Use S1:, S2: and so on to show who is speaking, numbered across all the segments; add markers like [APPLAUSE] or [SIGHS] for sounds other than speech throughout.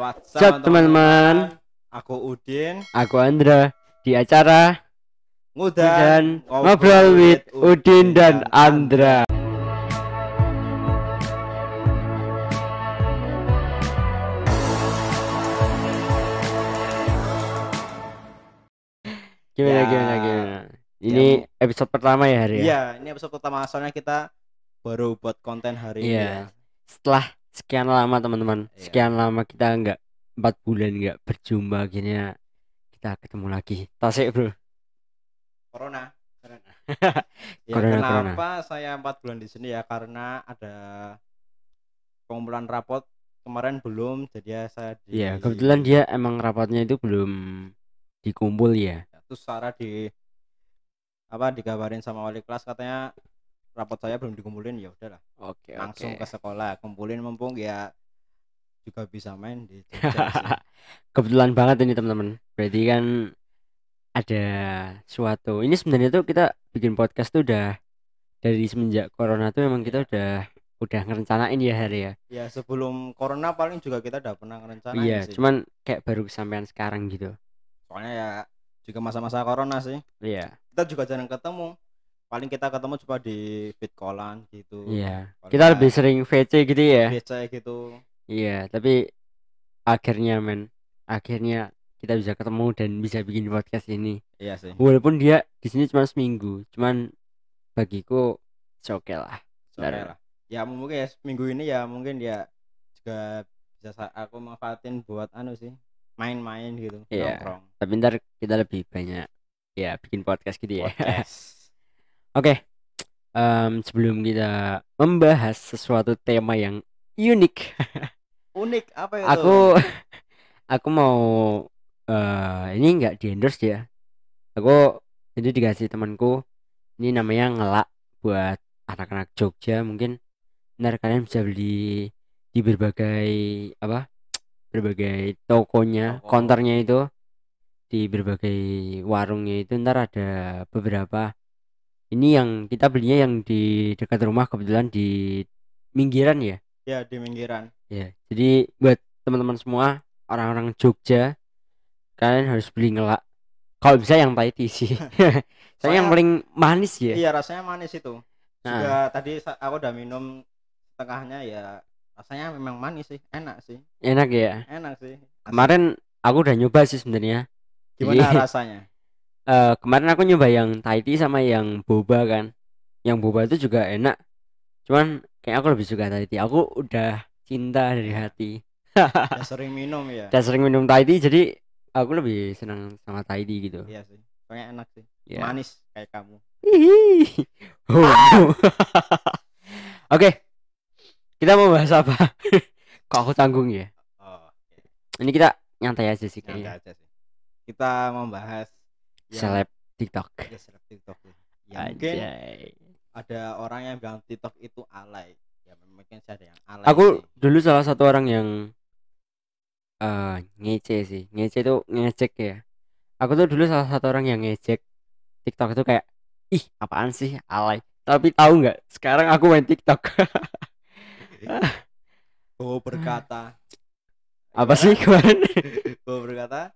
S1: what's
S2: Chat,
S1: up,
S2: teman-teman.
S1: Aku Udin,
S2: Aku Andra di acara
S1: Ngudan
S2: dan ngobrol with Udin dan Andra. Gimana
S1: Ya.
S2: gimana gimana? Ini episode pertama ya hari ya?
S1: Iya, ini episode pertama soalnya kita baru buat konten hari ini.
S2: Iya.
S1: ya.
S2: Setelah sekian lama teman-teman,
S1: Iya.
S2: sekian lama kita nggak empat bulan nggak berjumpa akhirnya kita ketemu lagi. Tasik bro.
S1: Corona. [LAUGHS] ya,
S2: Corona,
S1: kenapa saya empat bulan di sini ya? Karena ada pengumpulan rapot kemarin belum, jadi ya saya di.
S2: Iya kebetulan dia emang rapatnya itu belum dikumpul ya.
S1: Terus Sarah di apa dikabarin sama wali kelas katanya rapot saya belum dikumpulin ya udahlah
S2: Oke
S1: langsung
S2: oke.
S1: ke sekolah kumpulin mumpung ya juga bisa main di. [LAUGHS]
S2: Kebetulan banget ini teman-teman. Berarti kan ada suatu. Ini sebenarnya tuh kita bikin podcast tuh udah dari semenjak corona tuh memang kita udah udah ngerencanain ya hari ya.
S1: ya sebelum corona paling juga kita udah pernah ngerencanain
S2: iya,
S1: sih
S2: cuman kayak baru kesampaian sekarang gitu.
S1: soalnya ya juga masa-masa corona sih
S2: Iya.
S1: kita juga jarang ketemu paling kita ketemu cuma di fit callan gitu
S2: Iya.
S1: Kalau
S2: Kita lebih sering VC gitu ya.
S1: BC gitu
S2: Iya, tapi akhirnya men, akhirnya kita bisa ketemu dan bisa bikin podcast ini.
S1: iya sih
S2: Walaupun dia di sini cuma seminggu, cuman bagiku oke lah. Benar.
S1: lah ya mungkin ya minggu ini ya mungkin ya juga bisa sa- aku manfaatin buat anu sih main-main gitu
S2: Iya.
S1: nongkrong
S2: Tapi ntar kita lebih banyak ya bikin podcast gitu ya.
S1: podcast [LAUGHS]
S2: Oke. Em, sebelum kita membahas sesuatu tema yang unik,
S1: unik apa itu
S2: aku aku mau eh ini enggak di endorse ya. Aku jadi dikasih temanku ini namanya ngelak buat anak-anak Jogja mungkin ntar kalian bisa beli di berbagai apa berbagai tokonya
S1: Toko.
S2: konternya itu di berbagai warungnya itu ntar ada beberapa ini yang kita belinya yang di dekat rumah kebetulan di minggiran ya?
S1: Ya di pinggiran
S2: ya jadi buat teman-teman semua orang-orang Jogja kalian harus beli ngelak. Kalau bisa yang Tahiti sih. [LAUGHS] [LAUGHS] Saya yang paling manis ya.
S1: Iya rasanya manis itu.
S2: Nah.
S1: juga tadi aku udah minum setengahnya ya rasanya memang manis sih. Enak sih.
S2: Enak ya?
S1: Enak sih. Asli.
S2: kemarin aku udah nyoba sih sebenarnya.
S1: Gimana
S2: Jadi, [LAUGHS]
S1: rasanya
S2: eh, kemarin aku nyoba yang Thai tea sama yang boba kan. Yang boba itu juga enak. Cuman kayak aku lebih suka Thai tea. Aku udah cinta dari hati. [LAUGHS]
S1: Udah sering minum ya?
S2: Udah sering minum Thai tea jadi aku lebih senang sama Thai tea gitu.
S1: Iya sih. Soalnya enak sih.
S2: Ya
S1: manis kayak kamu.
S2: Hihi. [LAUGHS] Oh. [LAUGHS] oke. Kita mau bahas apa? Kok aku tanggung ya?
S1: Oh oke.
S2: ini kita nyantai aja sih kayaknya.
S1: Aja sih. Kita membahas yang-
S2: seleb TikTok.
S1: Ya, seleb TikTok ya. ya mungkin ada orang yang bilang TikTok itu alay. Ya mungkin sih ada yang alay
S2: aku
S1: sih.
S2: dulu salah satu orang yang eh ngece sih. Ngece itu ngecek ya. Aku tuh dulu salah satu orang yang ngecek TikTok itu kayak ih apaan sih? Alay. Tapi tahu nggak? Sekarang aku main TikTok. [LAUGHS]
S1: Bowo berkata
S2: apa sih kemarin? [LAUGHS]
S1: Bowo berkata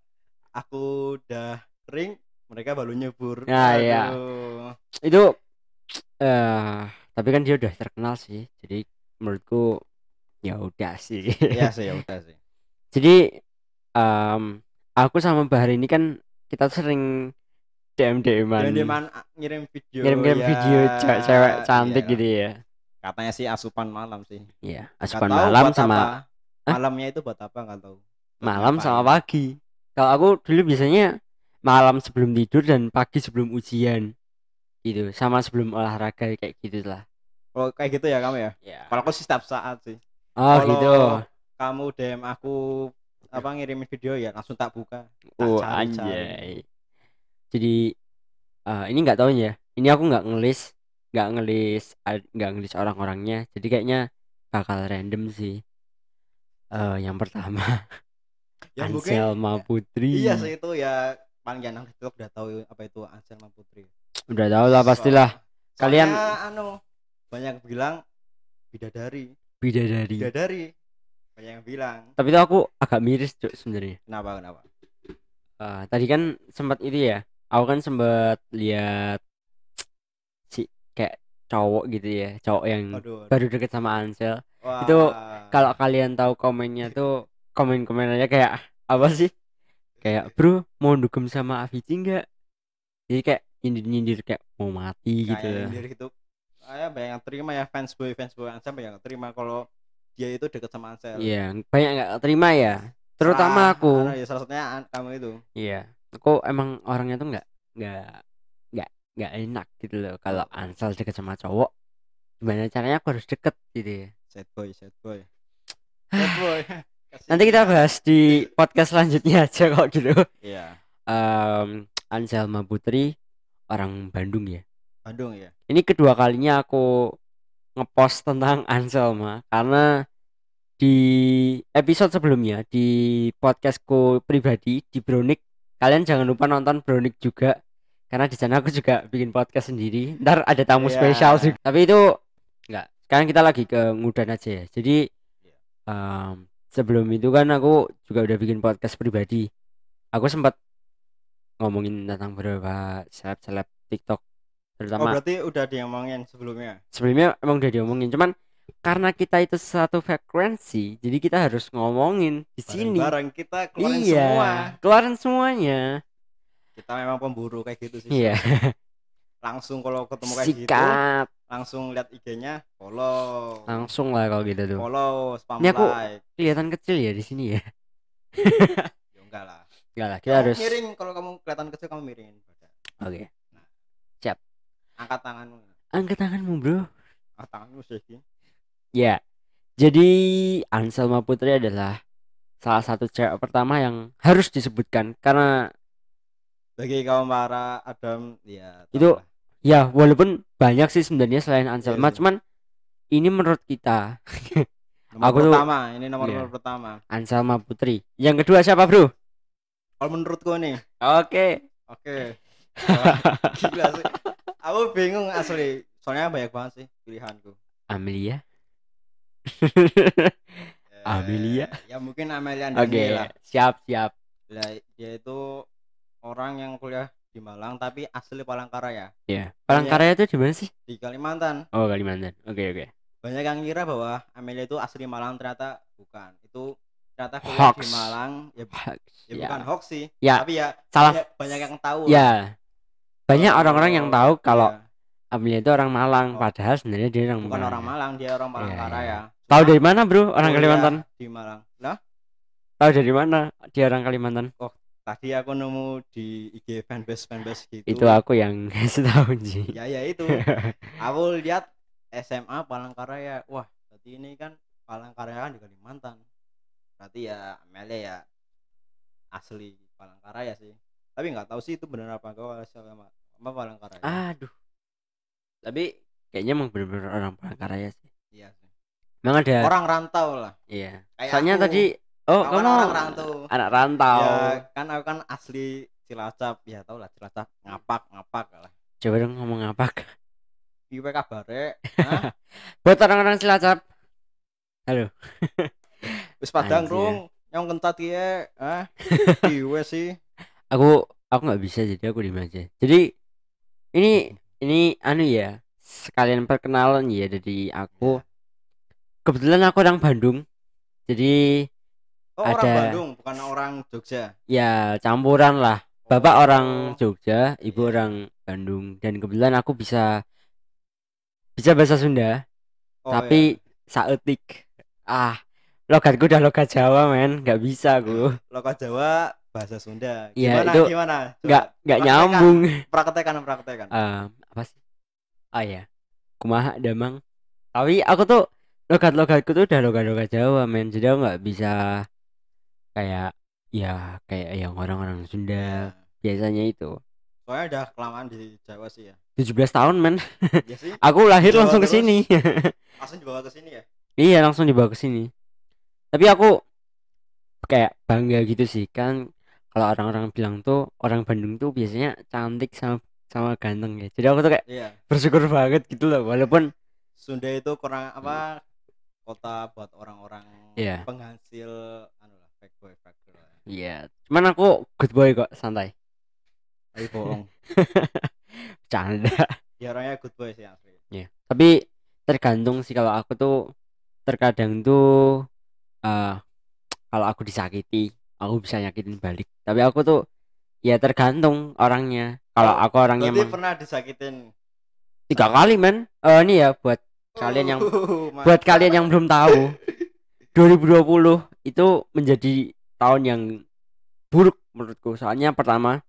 S1: aku udah kering mereka baru nyebur
S2: Ya, iya.
S1: Aduh.
S2: itu eh tapi kan dia udah terkenal sih jadi menurutku ya udah sih
S1: Iya [LAUGHS] sih ya udah sih
S2: jadi em, aku sama Bahar ini kan kita sering DM DM-an
S1: man- ngirim video
S2: ngirim-ngirim
S1: ya,
S2: video cewek-cewek cantik
S1: iya.
S2: gitu ya
S1: katanya sih asupan malam sih
S2: Iya, asupan
S1: tahu
S2: malam sama
S1: apa.
S2: Hah?
S1: malamnya itu buat apa nggak tahu Buat
S2: malam sama pagi. Kalau aku dulu biasanya malam sebelum tidur dan pagi sebelum ujian. Gitu, sama sebelum olahraga kayak gitu lah.
S1: kalau kayak gitu ya kamu ya
S2: Ya.
S1: kalau aku sih setiap saat sih
S2: Oh,
S1: Kalau
S2: gitu.
S1: kamu DM aku apa ngirimin video ya langsung tak buka tak
S2: Oh,
S1: cari-cari.
S2: anjay. Jadi eh, ini nggak tahu ya. Ini aku nggak ngelis, nggak ngelis, nggak ngelis orang-orangnya. Jadi kayaknya bakal random sih. Eh, yang pertama
S1: ya [LAUGHS] mungkin
S2: Anselma Putri.
S1: iya sih itu ya paling anak TikTok udah tahu apa itu Anselma Putri
S2: Udah tahu lah pastilah.
S1: Soalnya
S2: Kalian-
S1: anu banyak bilang bidadari.
S2: Bidadari.
S1: bidadari. Banyak yang bilang.
S2: Tapi itu aku agak miris cuk sebenarnya.
S1: Kenapa kenapa?
S2: Eh, tadi kan sempat itu ya aku kan sempat lihat si kayak cowok gitu ya cowok yang
S1: Aduh, aduh.
S2: baru deket sama Ansel.
S1: Wah.
S2: itu kalau kalian tahu komennya tuh komen-komenannya kayak apa sih kayak bro mau dugem sama Avicii enggak jadi kayak nyindir-nyindir kayak mau mati gitu.
S1: kayak nyindir gitu. Saya banyak yang terima ya fans boy fans boy Ansel banyak yang terima kalau dia itu deket sama Ansel.
S2: Iya banyak nggak terima ya? Terutama
S1: Salah-
S2: aku.
S1: ya, salah satunya kamu itu.
S2: Iya aku emang orangnya tuh nggak nggak nggak nggak enak gitu loh kalau Ansel deket sama cowok. Gimana caranya aku harus deket gitu ya?
S1: Sad boy sad boy. [SIGHS] Sad boy Kasih-
S2: nanti kita bahas di podcast selanjutnya aja kok gitu.
S1: Iya.
S2: Em, Anselma Putri orang Bandung ya?
S1: Bandung ya
S2: ini kedua kalinya aku ngepost tentang Anselma karena di episode sebelumnya di podcastku pribadi di Bronik kalian jangan lupa nonton Bronik juga karena di sana aku juga bikin podcast sendiri. Ntar ada tamu
S1: Iya.
S2: spesial juga tapi itu enggak sekarang kita lagi ke ngudan aja ya. Jadi
S1: Iya.
S2: Sebelum itu kan aku juga udah bikin podcast pribadi. Aku sempat ngomongin tentang beberapa seleb-seleb TikTok
S1: oh
S2: terutama
S1: berarti udah diomongin sebelumnya?
S2: Sebelumnya emang udah diomongin cuman karena kita itu satu frekuensi jadi kita harus ngomongin di sini.
S1: bareng kita keluarin
S2: iya
S1: semua.
S2: keluarin semuanya.
S1: Kita memang pemburu kayak gitu sih
S2: iya. [LAUGHS]
S1: Langsung kalau ketemu kayak gitu.
S2: Sikat
S1: langsung lihat IG-nya follow.
S2: Langsung lah kalau gitu tuh.
S1: Follow spam
S2: Ini aku-
S1: like.
S2: kelihatan kecil ya di sini ya? [LAUGHS]
S1: Ya enggak lah.
S2: Enggak lah kita
S1: kamu
S2: harus
S1: miring kalau kamu kelihatan kecil kamu miringin.
S2: Oke.
S1: Angkat tanganmu.
S2: Angkat tanganmu bro.
S1: Angkat tanganmu sih
S2: ya. Jadi Anselma Putri adalah salah satu cewek pertama yang harus disebutkan karena
S1: bagi kaum para Adam ya
S2: Itu-
S1: lah.
S2: Ya walaupun banyak sih sebenarnya selain Anselma
S1: Iya.
S2: cuman ini menurut kita [LAUGHS]
S1: nomor
S2: aku tuh-
S1: pertama ini nomor
S2: Iya.
S1: nomor pertama.
S2: Anselma Putri. Yang kedua siapa bro?
S1: Kalau menurutku nih
S2: oke.
S1: Oke. Wah, [LAUGHS] gila sih. Aku bingung asli. Soalnya banyak banget sih pilihanku.
S2: Amelia? [LAUGHS]
S1: Eh,
S2: Amelia?
S1: ya mungkin Amelia
S2: oke
S1: lah
S2: siap siap.
S1: Dia itu orang yang kuliah di Malang tapi asli Palangkaraya.
S2: Ya Palangkaraya itu di mana sih?
S1: di Kalimantan.
S2: Oh Kalimantan. Oke oke.
S1: Banyak yang ngira bahwa Amelia itu asli Malang ternyata bukan. Itu ternyata kuliah
S2: Hoax.
S1: di Malang. Ya, ya bukan
S2: ya.
S1: hoax sih
S2: Ya,
S1: tapi ya
S2: salah
S1: ya banyak yang tahu lah.
S2: ya banyak
S1: Kalau-
S2: orang-orang yang tahu kalau
S1: Iya,
S2: Amelia itu orang Malang.
S1: Oh.
S2: padahal sebenarnya dia orang
S1: bukan
S2: Malang.
S1: orang Malang. Dia orang
S2: Iya,
S1: Palangkaraya
S2: tahu
S1: Cuma
S2: dari mana bro orang Kalimantan?
S1: di Malang. Lah?
S2: Tahu dari mana dia orang Kalimantan
S1: tadi aku nemu di IG fanbase fanbase gitu.
S2: Itu aku yang [LAUGHS] tahu sih
S1: ya ya itu. [LAUGHS] Aku lihat SMA Palangkaraya. Wah berarti ini kan Palangkaraya kan di Kalimantan berarti ya Amelia ya asli Palangkaraya sih. Tapi nggak tahu sih itu benar apa enggak sama apa Palangkaraya.
S2: Aduh. Tapi kayaknya emang bener-bener orang Palangkaraya sih.
S1: Iya sih.
S2: Emang ada
S1: orang rantau lah.
S2: Iya.
S1: Kayak
S2: soalnya
S1: aku.
S2: tadi oh kamu
S1: kan orang rantau
S2: anak rantau.
S1: Ya kan aku kan asli Cilacap. Ya tau lah Cilacap. Ngapak ngapak lah.
S2: Coba dong ngomong apa
S1: piwe kabare Hah? [LAUGHS]
S2: buat orang-orang Cilacap. [LAUGHS]
S1: Wis padang rung. Yang kentat ya ah piwe [LAUGHS] sih.
S2: Aku aku nggak bisa jadi aku diem aja. Jadi ini ini anu ya sekalian perkenalan ya dari aku. Kebetulan aku orang Bandung. Jadi
S1: oh orang
S2: Ada-
S1: Bandung bukan orang Jogja.
S2: Ya campuran lah. Bapak
S1: Oh.
S2: orang Jogja ibu
S1: Iya.
S2: orang Bandung. Dan kebetulan aku bisa bisa bahasa Sunda
S1: Oh,
S2: tapi saetik. Ah logatku udah logat Jawa men. Nggak bisa aku. [LAUGHS]
S1: Lokat Jawa bahasa Sunda.
S2: Iya,
S1: gimana
S2: itu
S1: gimana? Coba,
S2: nggak nggak
S1: praktekan.
S2: nyambung. [LAUGHS]
S1: Praktekan praktekan.
S2: Eh, apa sih? Ah ya kumaha damang. Tapi aku tuh logat logatku tuh udah logat logat Jawa men. Jadi aku nggak bisa kayak ya kayak yang orang-orang Sunda
S1: Ya.
S2: biasanya itu.
S1: Soalnya udah kelamaan di Jawa sih ya.
S2: 17 tahun men. [LAUGHS]
S1: Ya sih.
S2: Aku lahir
S1: Jawa
S2: langsung ke
S1: terus?
S2: sini. [LAUGHS]
S1: Langsung dibawa ke sini ya?
S2: Iya langsung dibawa ke sini. Tapi aku kayak bangga gitu sih kan kalau orang-orang bilang tuh orang Bandung tuh biasanya cantik sama sama ganteng ya. Jadi aku tuh kayak
S1: iya.
S2: bersyukur banget gitu loh walaupun
S1: Sunda itu kurang apa kota buat orang-orang
S2: Iya.
S1: penghasil fake boy fake girl lah.
S2: Iya. Cuman aku good boy kok, santai.
S1: Ayo bohong [LAUGHS]
S2: Canda.
S1: ya orangnya good boy sih asli
S2: Iya. Tapi tergantung sih kalau aku tuh terkadang tuh eh kalau aku disakiti, aku bisa nyakitin balik. Tapi aku tuh ya tergantung orangnya. Kalau
S1: Oh,
S2: aku orangnya
S1: berarti
S2: emang
S1: pernah disakitin
S2: tiga kali men. Eh ini ya buat Kalian yang-
S1: Uh, [LAUGHS]
S2: buat kalian yang belum tahu [LAUGHS] 2020 itu menjadi tahun yang buruk menurutku. Soalnya pertama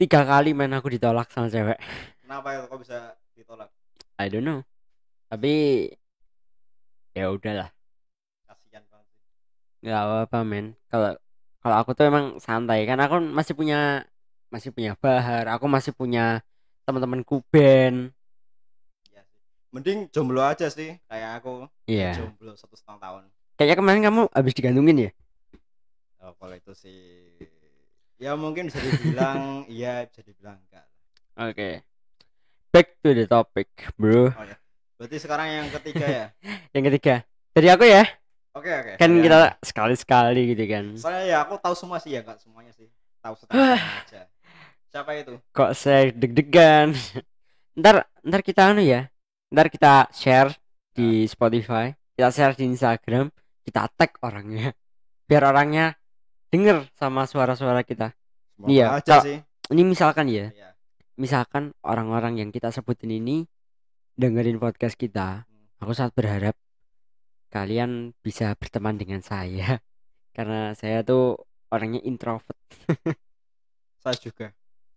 S2: tiga kali men aku ditolak sama cewek.
S1: kenapa itu kok bisa ditolak
S2: I don't know. Tapi ya udahlah.
S1: kasihan banget
S2: nggak apa-apa men kalau kalau aku tuh emang santai kan aku masih punya masih punya bahar aku masih punya teman-temanku band
S1: mending jomblo aja sih kayak aku.
S2: Iya.
S1: Jomblo satu setengah tahun.
S2: Kayaknya kemarin kamu habis digantungin ya?
S1: Oh, kalau itu sih ya mungkin bisa dibilang [LAUGHS] iya bisa dibilang enggak
S2: oke. Back to the topic bro.
S1: Berarti sekarang yang ketiga ya? [LAUGHS]
S2: Yang ketiga. Dari aku ya?
S1: Oke oke.
S2: Kan
S1: Ya.
S2: kita sekali-sekali gitu kan.
S1: Soalnya ya aku tahu semua sih ya enggak semuanya sih. Tahu [SIGHS] setengah aja. Siapa itu?
S2: Kok saya deg-degan? [LAUGHS] Ntar ntar kita anu ya ntar kita share di Spotify kita share di Instagram kita tag orangnya. Biar orangnya denger sama suara-suara kita.
S1: Semoga
S2: Iya,
S1: aja sih.
S2: ini misalkan ya
S1: Iya.
S2: misalkan orang-orang yang kita sebutin ini dengerin podcast kita aku sangat berharap kalian bisa berteman dengan saya. [LAUGHS] Karena saya tuh orangnya introvert. [LAUGHS]
S1: Saya juga.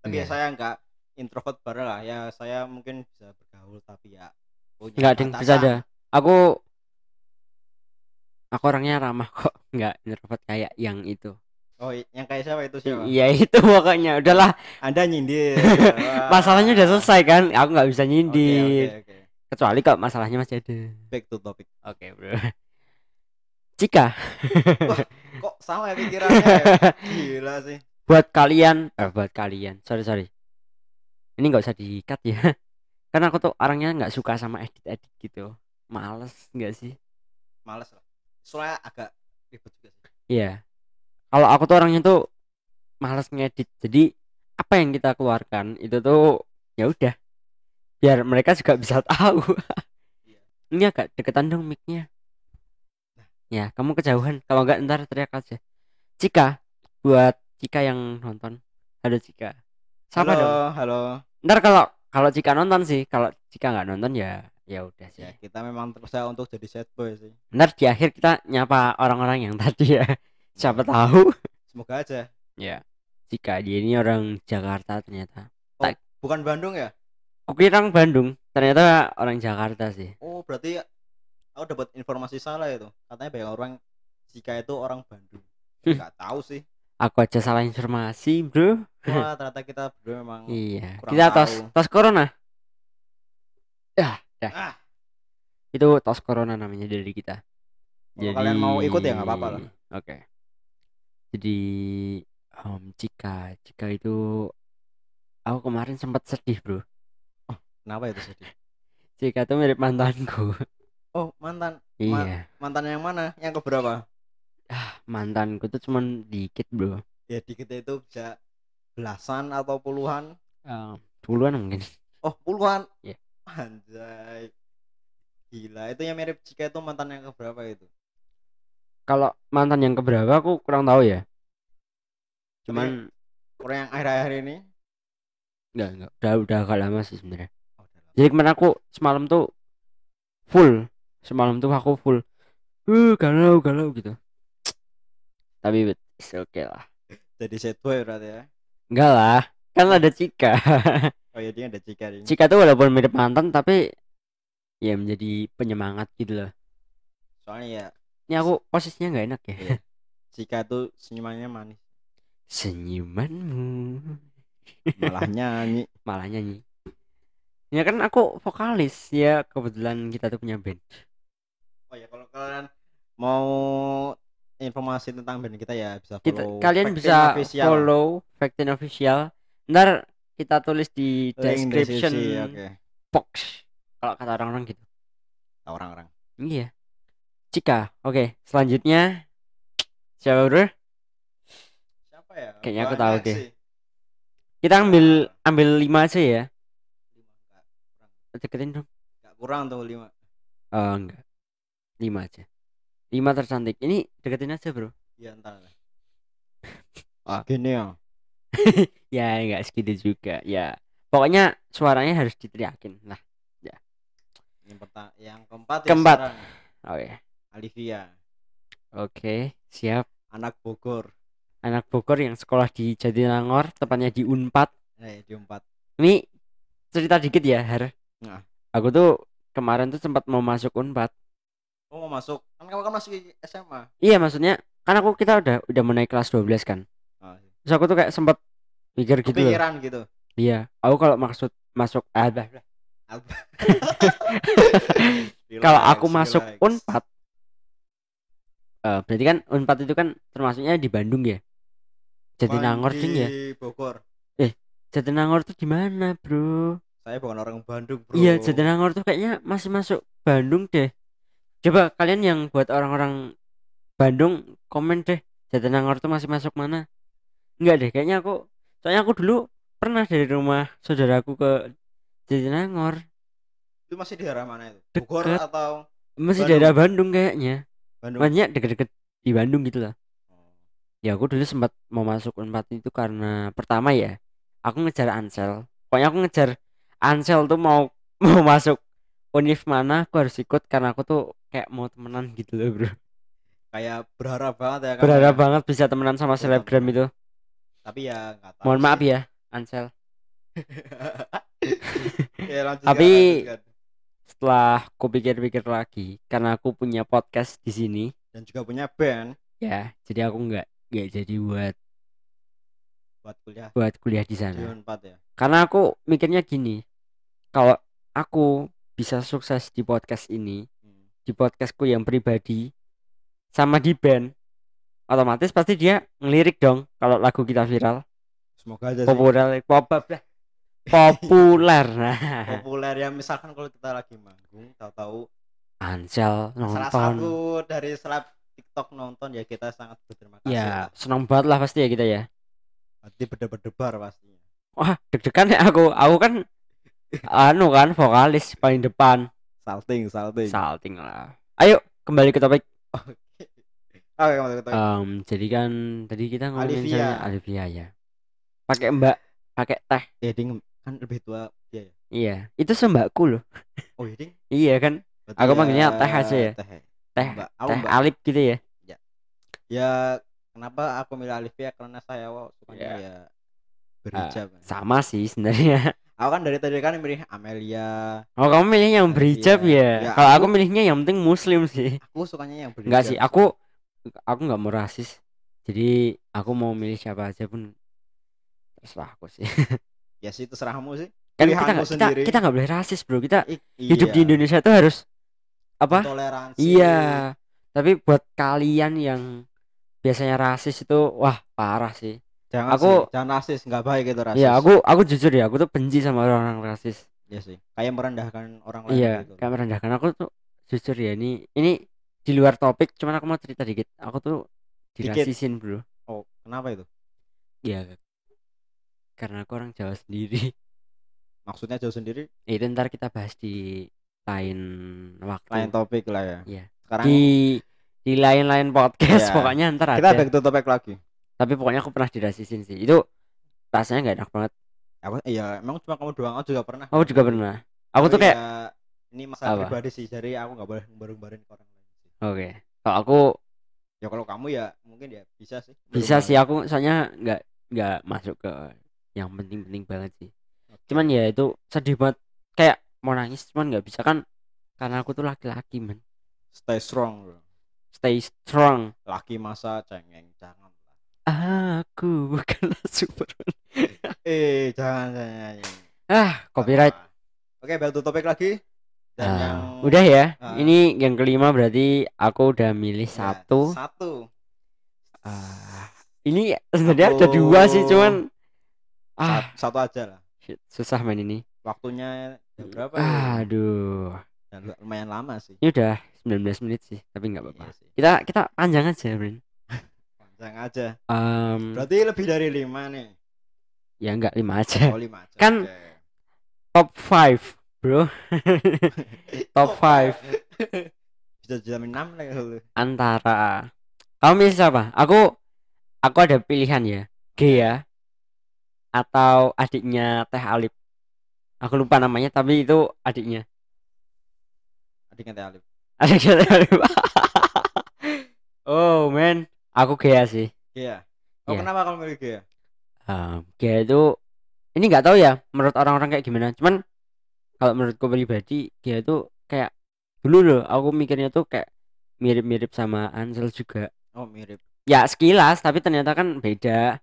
S1: Tapi ya
S2: Iya.
S1: saya enggak introvert bareng lah. Ya saya mungkin bisa bergaul tapi ya
S2: nggak ada yang bercanda aku aku orangnya ramah [LAUGHS] kok. Nggak introvert kayak yang itu.
S1: Oh yang kayak siapa itu siapa?
S2: iya itu pokoknya. Udahlah.
S1: Anda nyindir. Wah. [LAUGHS]
S2: masalahnya udah selesai kan? Aku nggak bisa nyindir
S1: oke, oke.
S2: kecuali kok masalahnya masih ada.
S1: Back to topic.
S2: Oke bro. Jika
S1: kok sama ya pikirannya? Ya? [LAUGHS] gila sih.
S2: Buat kalian eh buat kalian. Sorry sorry ini nggak usah dikat ya. [LAUGHS] Karena aku tuh orangnya nggak suka sama edit edit gitu. Males nggak sih?
S1: Males lah. Soalnya agak ribet juga sih.
S2: Iya. Kalau aku tuh orangnya tuh males ngedit. Jadi apa yang kita keluarkan itu tuh ya udah. Biar mereka juga bisa [LAUGHS] tahu.
S1: Iya.
S2: ini agak deketan dong micnya. Ya kamu kejauhan. Kalau nggak ntar teriak aja. Cika. Buat Cika yang nonton. Ada Cika. Siapa
S1: halo
S2: dong?
S1: halo
S2: ntar kalau kalau Cika nonton sih kalau Cika nggak nonton ya ya udah sih.
S1: Ya kita memang berusaha untuk jadi sad boy sih.
S2: Ntar di akhir kita nyapa orang-orang yang tadi ya. Siapa tahu.
S1: Semoga aja.
S2: Ya Cika dia ini orang Jakarta ternyata.
S1: Bukan Bandung ya?
S2: Kukira orang Bandung. Ternyata orang Jakarta sih.
S1: Oh berarti aku dapat informasi salah itu. Katanya banyak orang jika itu orang Bandung. [LAUGHS] Nggak tahu sih
S2: aku aja salah informasi bro.
S1: Wah [LAUGHS] ternyata kita berdua memang
S2: iya. kita tos
S1: tahu.
S2: tos corona. Dah dah
S1: ah.
S2: Itu tos corona namanya dari kita.
S1: Kalau kalian mau ikut ya nggak apa-apa lah.
S2: oke. Jadi um, Cika Cika itu aku kemarin sempat sedih bro.
S1: Kenapa itu sedih?
S2: Cika tuh mirip mantanku.
S1: Oh mantan
S2: iya.
S1: mantan yang mana? Yang keberapa
S2: ah mantanku tuh cuman dikit bro.
S1: Ya dikit itu bisa belasan atau puluhan.
S2: Eh, puluhan mungkin.
S1: Oh puluhan?
S2: Iya.
S1: anjay. Gila itu yang mirip jika itu mantan yang keberapa itu?
S2: Kalau mantan yang keberapa aku kurang tahu ya. Cuman
S1: orang yang akhir-akhir ini?
S2: Enggak enggak udah udah agak lama sih sebenarnya.
S1: Oh,
S2: jadi kemarin aku semalam tuh full. Semalam tuh aku full. Uh galau galau gitu tapi it's okay lah.
S1: Jadi sad boy berarti ya?
S2: Enggak lah kan ada Cika.
S1: Oh iya dia ada jika ini
S2: Cika tuh walaupun mirip mantan tapi ya menjadi penyemangat gitu loh.
S1: Soalnya ya
S2: ini aku posisinya nggak enak ya.
S1: Iya. jika itu senyumannya manis.
S2: Senyumanmu.
S1: Malah nyanyi. [LAUGHS]
S2: Malah nyanyi. Ya kan aku vokalis ya kebetulan kita tuh punya band.
S1: Oh ya kalau kalian mau informasi tentang band kita ya bisa
S2: kita
S1: follow
S2: kalian
S1: Factin
S2: bisa
S1: Official.
S2: follow Factin official ntar kita tulis di
S1: Link
S2: description
S1: deskripsi, oke
S2: box kalau kata orang-orang gitu
S1: orang-orang
S2: Iya. Cika. Oke, selanjutnya siapa bro?
S1: siapa ya
S2: Kayaknya aku tahu deh. Kita ambil ambil lima aja ya. Deketin dong.
S1: enggak kurang tuh lima
S2: Oh enggak. Lima aja. Lima tercantik. Ini deketin aja bro.
S1: iya entar lah [LAUGHS]
S2: Ah.
S1: gini ya [LAUGHS]
S2: ya enggak segitu juga. Ya. Pokoknya suaranya harus diteriakin lah.
S1: yang pertama yang keempat
S2: Keempat.
S1: ya sekarang.
S2: Oke.
S1: Alivia
S2: Oke, siap.
S1: anak Bogor
S2: Anak Bogor yang sekolah di Jatinangor, tepatnya di Unpad.
S1: eh di empat
S2: Ini cerita dikit ya, Har.
S1: Nah.
S2: Aku tuh kemarin tuh sempat mau masuk Unpad.
S1: Oh mau masuk kan kamu kan masih SMA
S2: Iya, maksudnya kan aku kita udah udah mau naik kelas 12 kan.
S1: oh,
S2: Terus aku tuh kayak sempat mikir gitu loh.
S1: kepikiran gitu
S2: Iya, aku kalau maksud masuk ah, bah, [LAUGHS] kalau aku masuk
S1: relax.
S2: Unpad eh, berarti kan Unpad itu kan termasuknya di Bandung ya. Jatinangor ding ya.
S1: Bogor
S2: Jatinangor tuh di mana, Bro?
S1: saya bukan orang Bandung bro
S2: Iya, Jatinangor tuh kayaknya masih masuk Bandung deh. Coba kalian yang buat orang-orang Bandung komen deh, Jatinangor tuh masih masuk mana? Enggak deh, kayaknya aku soalnya aku dulu pernah dari rumah saudaraku ke Jatinangor,
S1: itu masih di daerah mana itu
S2: Deket.
S1: Bogor atau
S2: masih
S1: Bandung.
S2: daerah Bandung kayaknya.
S1: Bandung
S2: Maksudnya deket-deket di Bandung gitu lah.
S1: Oh.
S2: Ya aku dulu sempat mau masuk Unpad itu karena pertama ya, aku ngejar Ansel. Pokoknya aku ngejar Ansel tuh mau [LAUGHS] mau masuk univ mana aku harus ikut karena aku tuh kayak mau temenan gitu loh bro.
S1: Kayak berharap banget ya
S2: berharap banget bisa temenan sama selebgram itu.
S1: Tapi ya nggak tahu
S2: mohon maaf
S1: sih.
S2: ya Ansel. [LAUGHS]
S1: Ya, lanjutkan,
S2: Tapi- setelah aku pikir-pikir lagi karena aku punya podcast di sini.
S1: Dan juga punya band.
S2: Ya jadi aku nggak nggak jadi buat
S1: buat kuliah.
S2: Buat kuliah di sana.
S1: Ya?
S2: Karena aku mikirnya gini kalau aku bisa sukses di podcast ini. Di podcastku yang pribadi sama di band otomatis pasti dia ngelirik dong kalau lagu kita viral.
S1: Semoga aja sih.
S2: Populer populer populer. [LAUGHS] Nah.
S1: Populer ya misalkan kalau kita lagi manggung tahu-tahu
S2: Ansel
S1: salah
S2: nonton.
S1: satu dari seleb TikTok nonton ya kita sangat berterima kasih
S2: ya
S1: lah.
S2: senang banget lah pasti ya kita ya.
S1: Hati berdebar-debar pastinya
S2: wah deg-degan ya aku. Aku kan [LAUGHS] anu kan vokalis paling depan
S1: salting salting.
S2: Salting lah. Ayo kembali ke topik.
S1: Oke. Kembali ke topik.
S2: Em, jadi kan tadi kita ngomongin
S1: Alivia.
S2: sama Alivia ya. Pakai mbak pakai teh.
S1: Eh ding kan lebih tua dia ya?
S2: Iya itu sembahku loh.
S1: Oh iya ding?
S2: Iya kan?
S1: Berarti
S2: Aku manggilnya teh aja ya?
S1: teh.
S2: Teh
S1: Mbak.
S2: Teh
S1: mbak.
S2: alip gitu ya?
S1: Ya. Kenapa aku milih Alivia? Karena saya sukanya
S2: Ya.
S1: ya berhijab.
S2: Sama sih sebenarnya
S1: aku kan dari tadi kan milih Amelia.
S2: Oh kamu milih yang
S1: Iya.
S2: berhijab ya,
S1: Ya,
S2: kalau aku
S1: aku-
S2: milihnya yang penting muslim sih.
S1: Aku sukanya yang berhijab
S2: enggak sih aku aku nggak mau rasis. Jadi aku mau milih siapa aja pun terserah aku sih.
S1: Ya sih terserahmu sih. [LAUGHS]
S2: Kan kita nggak kita kita nggak boleh rasis bro. Kita
S1: I-
S2: hidup di
S1: iya.
S2: Indonesia tuh harus apa?
S1: Toleransi.
S2: Iya. Tapi buat kalian yang biasanya rasis itu wah parah sih
S1: jangan
S2: Aku-
S1: sih, jangan rasis nggak baik itu rasis.
S2: Iya aku aku jujur ya aku tuh benci sama orang rasis.
S1: Iya sih kayak merendahkan orang lain
S2: iya
S1: gitu.
S2: kayak merendahkan. Aku tuh jujur ya ini ini di luar topik cuman aku mau cerita dikit. Aku tuh
S1: Dikit.
S2: dirasisin bro.
S1: Oh kenapa itu?
S2: Ya karena aku orang Jawa sendiri. [LAUGHS]
S1: Maksudnya jauh sendiri?
S2: Itu ntar kita bahas di lain waktu.
S1: Lain topik lah ya.
S2: Iya.
S1: sekarang
S2: di di lain-lain podcast
S1: Iya.
S2: pokoknya ntar
S1: kita
S2: ada
S1: back to topik lagi
S2: tapi pokoknya aku pernah dirasisin sih. Itu rasanya nggak enak banget.
S1: Aku iya emang cuma kamu doang aku juga pernah.
S2: Aku juga pernah. Aku tuh
S1: Tapi
S2: kayak
S1: ya, ini masalah
S2: Apa?
S1: pribadi sih. Jadi aku nggak boleh ke orang lain sih.
S2: Oke. Kalau aku
S1: ya kalau kamu ya mungkin ya bisa sih.
S2: Bisa sih aku soalnya nggak nggak masuk ke yang penting-penting banget sih. Cuman ya itu sedih banget. Kayak mau nangis cuman nggak bisa kan karena aku tuh laki-laki man
S1: stay strong bro.
S2: Stay strong.
S1: Laki masa cengeng lah
S2: aku [LAUGHS] bukanlah Superman
S1: eh jangan jangan, jangan.
S2: ah copyright
S1: Apa. oke back to topik lagi dan
S2: Ah,
S1: yang
S2: udah ya
S1: Ah.
S2: ini yang kelima berarti aku udah milih
S1: ya,
S2: satu
S1: satu
S2: Ah, ini sebenarnya ada dua sih cuman ah
S1: Sat- satu aja lah
S2: shit, susah main ini
S1: waktunya jam berapa ya?
S2: aduh
S1: Dan lumayan lama sih.
S2: Ini udah 19 menit sih, tapi nggak apa-apa.
S1: Iya sih.
S2: Kita kita panjang aja, Brin.
S1: Panjang aja.
S2: Em,
S1: Berarti lebih dari lima nih.
S2: ya nggak lima aja.
S1: Oh lima aja.
S2: Kan-
S1: oke.
S2: Top 5, bro. [LAUGHS] Top five.
S1: Bisa jamin enam lah lu.
S2: Antara kamu milih siapa? Aku aku ada pilihan ya. Gea atau adiknya Teh Alip. Aku lupa namanya, tapi itu adiknya.
S1: Adiknya Teh Alif.
S2: Adiknya Teh Alip. [LAUGHS] oh, man. Aku Gea sih.
S1: Iya. Oh
S2: Iya.
S1: kenapa kamu milih Gea?
S2: Um, Gea itu ini nggak tahu ya menurut orang-orang kayak gimana. Cuman kalau menurutku pribadi Gea itu kayak dulu loh aku mikirnya tuh kayak mirip-mirip sama Ansel juga.
S1: Oh mirip.
S2: Ya sekilas tapi ternyata kan beda.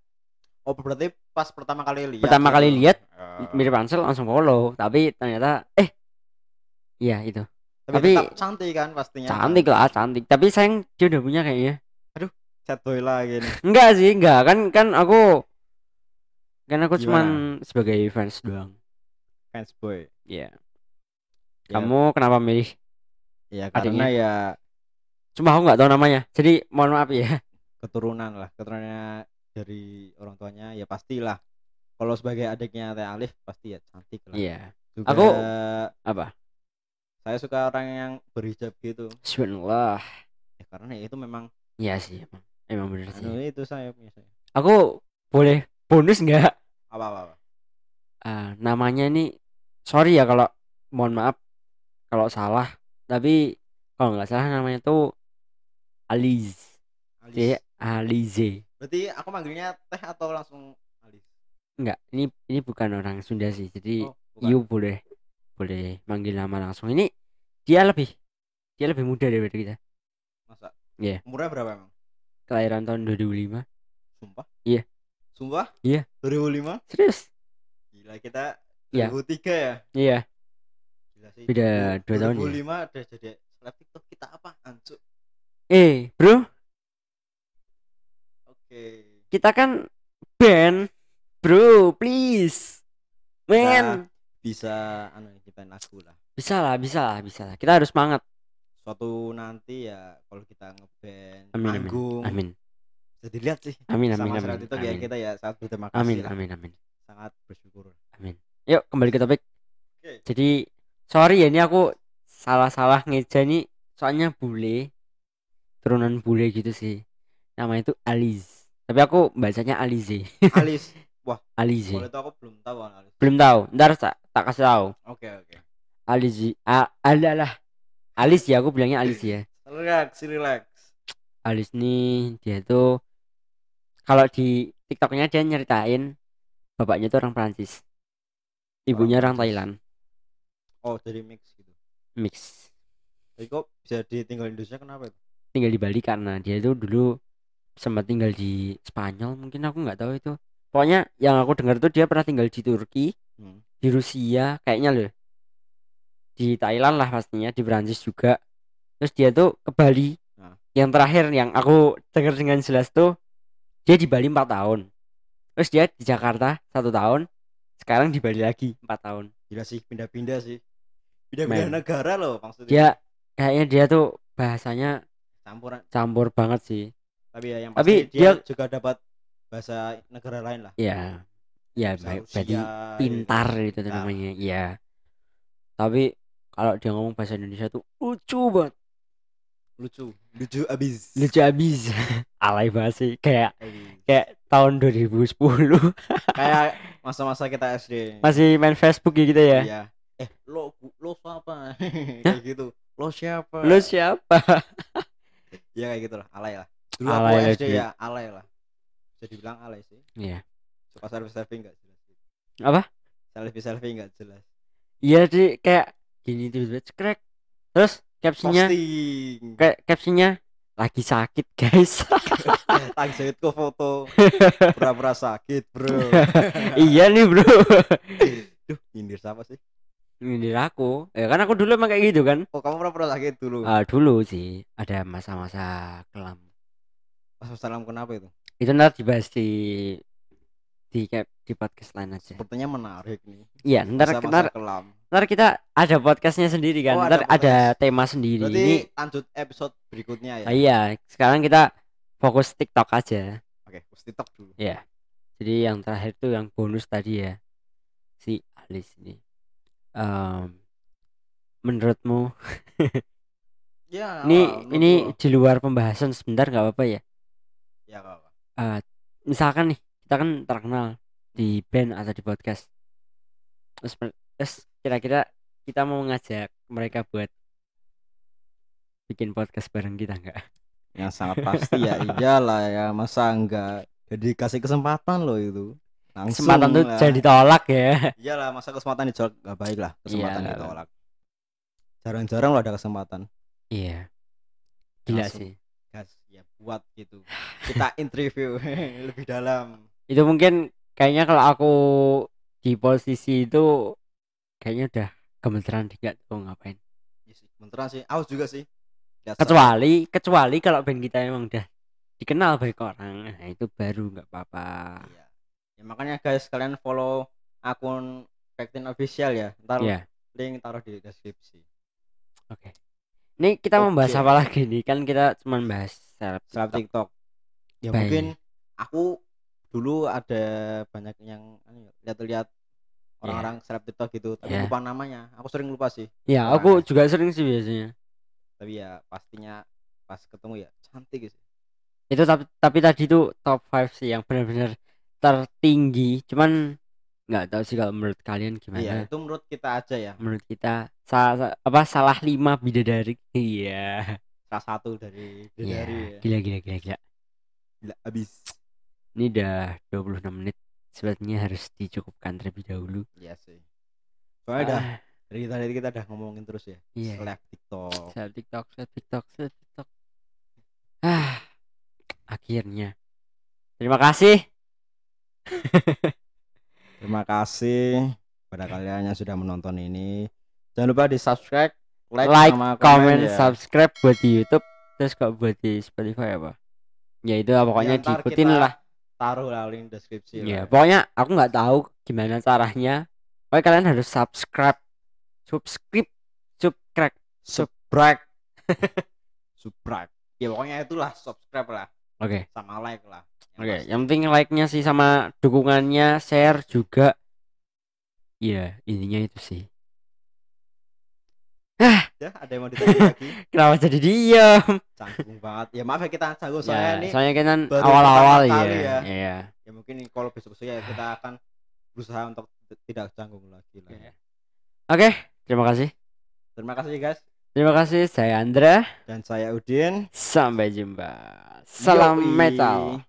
S1: Oh berarti pas pertama kali lihat.
S2: Pertama
S1: gitu.
S2: kali lihat,
S1: Eh,
S2: Mirip Ansel langsung follow, tapi ternyata eh iya itu.
S1: tapi,
S2: tapi-
S1: tetap cantik kan pastinya.
S2: Cantik lah, cantik. Tapi sayang dia udah punya kayaknya.
S1: Chat boy lagi nih.
S2: Enggak sih, enggak. Kan kan aku kan aku
S1: Gimana?
S2: cuman sebagai fans doang.
S1: Fans boy.
S2: Iya.
S1: Ya.
S2: Kamu kenapa milih?
S1: Ya
S2: Adiknya?
S1: karena ya
S2: Cuma aku nggak tahu namanya. Jadi mohon maaf ya.
S1: keturunan lah keturunannya dari orang tuanya ya pastilah kalau sebagai adiknya Teh Alif pasti ya cantik lah
S2: Iya.
S1: juga
S2: Aku- apa?
S1: saya suka orang yang berhijab gitu
S2: Subhanallah.
S1: ya karena ya itu memang
S2: Iya sih, emang. Bener sih.
S1: anu itu saya punya saya
S2: Aku boleh bonus nggak?
S1: apa apa, apa.
S2: Ah, namanya ini sorry ya kalau mohon maaf kalau salah tapi kalau nggak salah namanya tuh Aliz
S1: Alis.
S2: C Alize
S1: berarti aku manggilnya Teh atau langsung Alis
S2: enggak ini ini bukan orang Sunda sih jadi
S1: oh, bukan.
S2: you boleh boleh manggil nama langsung ini dia lebih dia lebih muda daripada kita
S1: masa
S2: Iya.
S1: umurnya berapa emang
S2: kelahiran tahun 2005
S1: sumpah?
S2: Iya.
S1: sumpah?
S2: Iya.
S1: 2005
S2: serius?
S1: Gila kita
S2: Iya.
S1: 2003 ya?
S2: Iya.
S1: Gila sih.
S2: Beda dua tahun ya?
S1: 2005 udah jadi seleb TikTok kita apa? Ancuk
S2: eh bro.
S1: Oke.
S2: Kita kan band bro please. Man.
S1: Bisa anu lagu lah.
S2: Bisa lah bisa lah bisa lah. Kita harus semangat
S1: suatu nanti ya kalau kita ngeband
S2: Amin, amin.
S1: manggung
S2: amin.
S1: bisa dilihat sih
S2: amin amin
S1: sama
S2: amin
S1: itu ya
S2: amin.
S1: kita ya sangat berterima kasih
S2: amin
S1: lah.
S2: amin amin.
S1: Sangat bersyukur.
S2: Yuk kembali ke topik.
S1: Oke.
S2: jadi sorry ya ini aku salah-salah ngeja nih soalnya bule turunan bule gitu sih. Namanya itu Aliz. Tapi aku bacanya Alize.
S1: Alis [LAUGHS]
S2: Alize.
S1: kalau itu aku belum tahu Alis
S2: belum tahu. Ntar tak, tak kasih tahu.
S1: Oke oke.
S2: Alizi ah, adalah Alis ya aku bilangnya Alis ya.
S1: Relax relax.
S2: Alis nih dia tuh kalau di TikToknya dia nyeritain bapaknya tuh orang Prancis ibunya orang,
S1: Prancis.
S2: Thailand.
S1: Oh jadi mix gitu.
S2: Mix.
S1: Tapi kok bisa ditinggal Indonesia kenapa itu?
S2: Tinggal di Bali karena dia itu dulu sempat tinggal di Spanyol mungkin aku nggak tahu itu. Pokoknya yang aku dengar tuh dia pernah tinggal di Turki
S1: Hmm.
S2: di Rusia kayaknya loh di Thailand lah pastinya di Prancis juga. Terus dia tuh ke Bali.
S1: Nah.
S2: yang terakhir yang aku dengar dengan jelas tuh dia di Bali empat tahun. Terus dia di Jakarta satu tahun sekarang di Bali lagi empat tahun.
S1: Gila sih pindah-pindah sih. Pindah-pindah negara loh maksudnya.
S2: Dia kayaknya dia tuh bahasanya
S1: campuran.
S2: campur banget sih.
S1: Tapi ya yang
S2: Tapi
S1: pasti dia,
S2: dia-
S1: juga dapat bahasa negara lain lah.
S2: Ya ya baik
S1: gitu.
S2: pintar itu tuh
S1: Pintar.
S2: namanya ya tapi kalau dia ngomong bahasa Indonesia tuh lucu banget.
S1: Lucu. Lucu abis.
S2: Lucu abis. [LAUGHS] Alay banget sih. Kayak kayak tahun 2010 [LAUGHS]
S1: kayak masa-masa kita SD
S2: masih main Facebook ya gitu ya?
S1: Iya. eh lo lo siapa? [LAUGHS] Kayak gitu. Lo siapa?
S2: Lu siapa?
S1: Ya kayak gitu lah alay lah. Dulu
S2: Alay
S1: aku
S2: lah,
S1: SD ya alay lah. Bisa dibilang alay sih.
S2: Iya.
S1: Suka selfie selfie nggak jelas
S2: apa?
S1: Selfie selfie nggak jelas.
S2: Iya sih kayak gini tiba-tiba cekrek terus captionnya kayak captionnya lagi sakit guys. [LAUGHS]
S1: Tang ke foto. [LAUGHS] Pura-pura sakit bro. [LAUGHS]
S2: Iya nih bro.
S1: Duh nyindir siapa sih?
S2: Ini aku. Ya kan aku dulu emang kayak gitu kan.
S1: Oh kamu pura-pura sakit dulu?
S2: Ah, dulu sih. Ada masa-masa kelam.
S1: Pas salam kenapa itu?
S2: Itu ntar dibahas di di di podcast lain aja.
S1: Sepertinya menarik nih.
S2: Iya ntar
S1: Masa-masa
S2: ntar
S1: kelam
S2: ntar kita ada podcastnya sendiri kan
S1: Oh, ada
S2: ntar ada
S1: podcast.
S2: tema sendiri
S1: Berarti
S2: ini
S1: lanjut episode berikutnya ya.
S2: ah, iya sekarang kita fokus TikTok aja
S1: Oke, terus TikTok dulu.
S2: ya jadi yang terakhir tuh yang bonus tadi ya si Alis ini Em, menurutmu [LAUGHS]
S1: Ya.
S2: ini
S1: menurut
S2: ini
S1: gua.
S2: di luar pembahasan sebentar nggak apa-apa ya
S1: ya gak apa.
S2: Eh, misalkan nih kita kan terkenal di band atau di podcast terus kira-kira kita mau ngajak mereka buat bikin podcast bareng kita nggak
S1: Yang sangat pasti ya iyalah ya masa enggak jadi kasih kesempatan loh itu. Langsung
S2: kesempatan tuh jangan ditolak ya
S1: Iyalah masa kesempatan ditolak gak baik lah kesempatan
S2: Iya.
S1: ditolak. Jarang-jarang lo ada kesempatan.
S2: iya gila
S1: Langsung.
S2: sih
S1: Gas ya buat gitu. Kita interview [LAUGHS] lebih dalam.
S2: itu mungkin kayaknya kalau aku di posisi itu kayaknya udah gemeteran dikit tuh ngapain
S1: Iya sih, beneran sih. Aus juga sih. Lihat
S2: kecuali kecuali kalau band kita emang udah dikenal banyak orang nah itu baru nggak apa-apa
S1: Iya. Ya makanya guys kalian follow akun Pektin official ya. Ntar
S2: Iya.
S1: link taruh di deskripsi.
S2: Oke. Ini kita membahas
S1: Oke.
S2: apa lagi nih? Kan kita cuma bahas seleb TikTok.
S1: TikTok. Ya
S2: Baik.
S1: mungkin aku dulu ada banyak yang anu ya, lihat-lihat orang-orang seleb TikTok gitu, tapi
S2: Iya.
S1: lupa namanya. Aku sering lupa sih.
S2: Ya,
S1: Orangnya.
S2: aku juga sering sih biasanya.
S1: Tapi ya pastinya pas ketemu ya cantik sih.
S2: Itu tapi tapi tadi tuh top 5 sih yang benar-benar tertinggi. Cuman nggak tahu sih kalau menurut kalian
S1: Iya,
S2: gimana.
S1: itu menurut kita aja ya.
S2: Menurut kita sa- sa- apa salah lima bidadari. Iya.
S1: Salah satu dari
S2: Iya.
S1: dari ya.
S2: Gila gila gila gila.
S1: Gila, habis.
S2: Ini udah 26 menit. Sepertinya harus dicukupkan terlebih dahulu.
S1: Iya sih. Soalnya dah
S2: Ah,
S1: dari tadi kita udah ngomongin terus ya.
S2: Iya.
S1: Seleb TikTok.
S2: Seleb TikTok, seleb TikTok, seleb TikTok. Ah, akhirnya. Terima kasih. [LAUGHS]
S1: Terima kasih pada kalian yang sudah menonton ini. Jangan lupa di subscribe, like,
S2: Like,
S1: sama
S2: comment,
S1: ya.
S2: subscribe buat di YouTube, terus kok buat di Spotify apa? Ya itu lah, pokoknya
S1: Ya,
S2: diikutin
S1: kita
S2: lah.
S1: Taruh lah link deskripsi.
S2: Ya,
S1: lah.
S2: pokoknya aku nggak tahu gimana caranya. Pokoknya kalian harus subscribe, subscribe, subscribe.
S1: subscribe. [LAUGHS] subscribe. Ya pokoknya itulah subscribe lah
S2: Oke,
S1: sama like lah.
S2: Oke.
S1: pasti.
S2: Yang penting like-nya sih sama dukungannya, share juga. Iya, intinya itu sih.
S1: Ya, ada yang mau ditanya lagi? [LAUGHS]
S2: Kenapa jadi diem?
S1: Canggung banget. Ya maaf ya kita canggung
S2: Ya,
S1: soalnya ini.
S2: soalnya kan
S1: baru
S2: awal-awal ya.
S1: ya.
S2: Iya.
S1: Ya mungkin kalau besok-besok ya kita akan berusaha untuk tidak canggung lagi lah.
S2: Iya. Oke, terima kasih.
S1: Terima kasih guys
S2: Terima kasih. Saya Andra.
S1: dan saya Udin.
S2: Sampai jumpa. Salam
S1: Yoi.
S2: metal.